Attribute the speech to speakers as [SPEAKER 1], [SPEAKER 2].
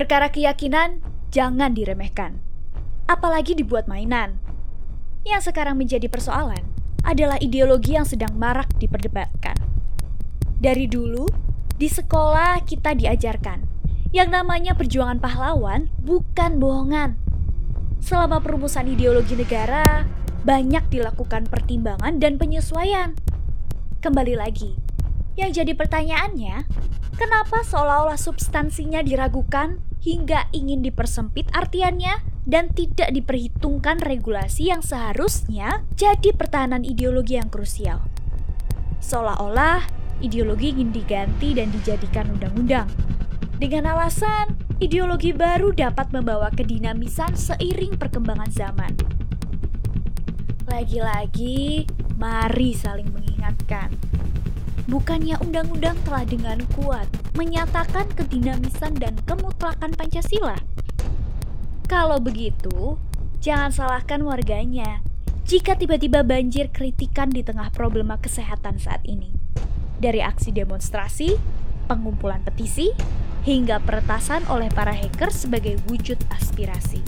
[SPEAKER 1] Perkara keyakinan jangan diremehkan, apalagi dibuat mainan. Yang sekarang menjadi persoalan adalah ideologi yang sedang marak diperdebatkan. Dari dulu, di sekolah kita diajarkan yang namanya perjuangan pahlawan bukan bohongan. Selama perumusan ideologi negara, banyak dilakukan pertimbangan dan penyesuaian. Kembali lagi, yang jadi pertanyaannya, kenapa seolah-olah substansinya diragukan hingga ingin dipersempit artiannya dan tidak diperhitungkan regulasi yang seharusnya jadi pertahanan ideologi yang krusial. Seolah-olah ideologi ingin diganti dan dijadikan undang-undang. Dengan alasan ideologi baru dapat membawa kedinamisan seiring perkembangan zaman. Lagi-lagi, mari saling mengingatkan Bukannya undang-undang telah dengan kuat menyatakan kedinamisan dan kemutlakan Pancasila? Kalau begitu, jangan salahkan warganya jika tiba-tiba banjir kritikan di tengah problema kesehatan saat ini. Dari aksi demonstrasi, pengumpulan petisi, hingga peretasan oleh para hacker sebagai wujud aspirasi.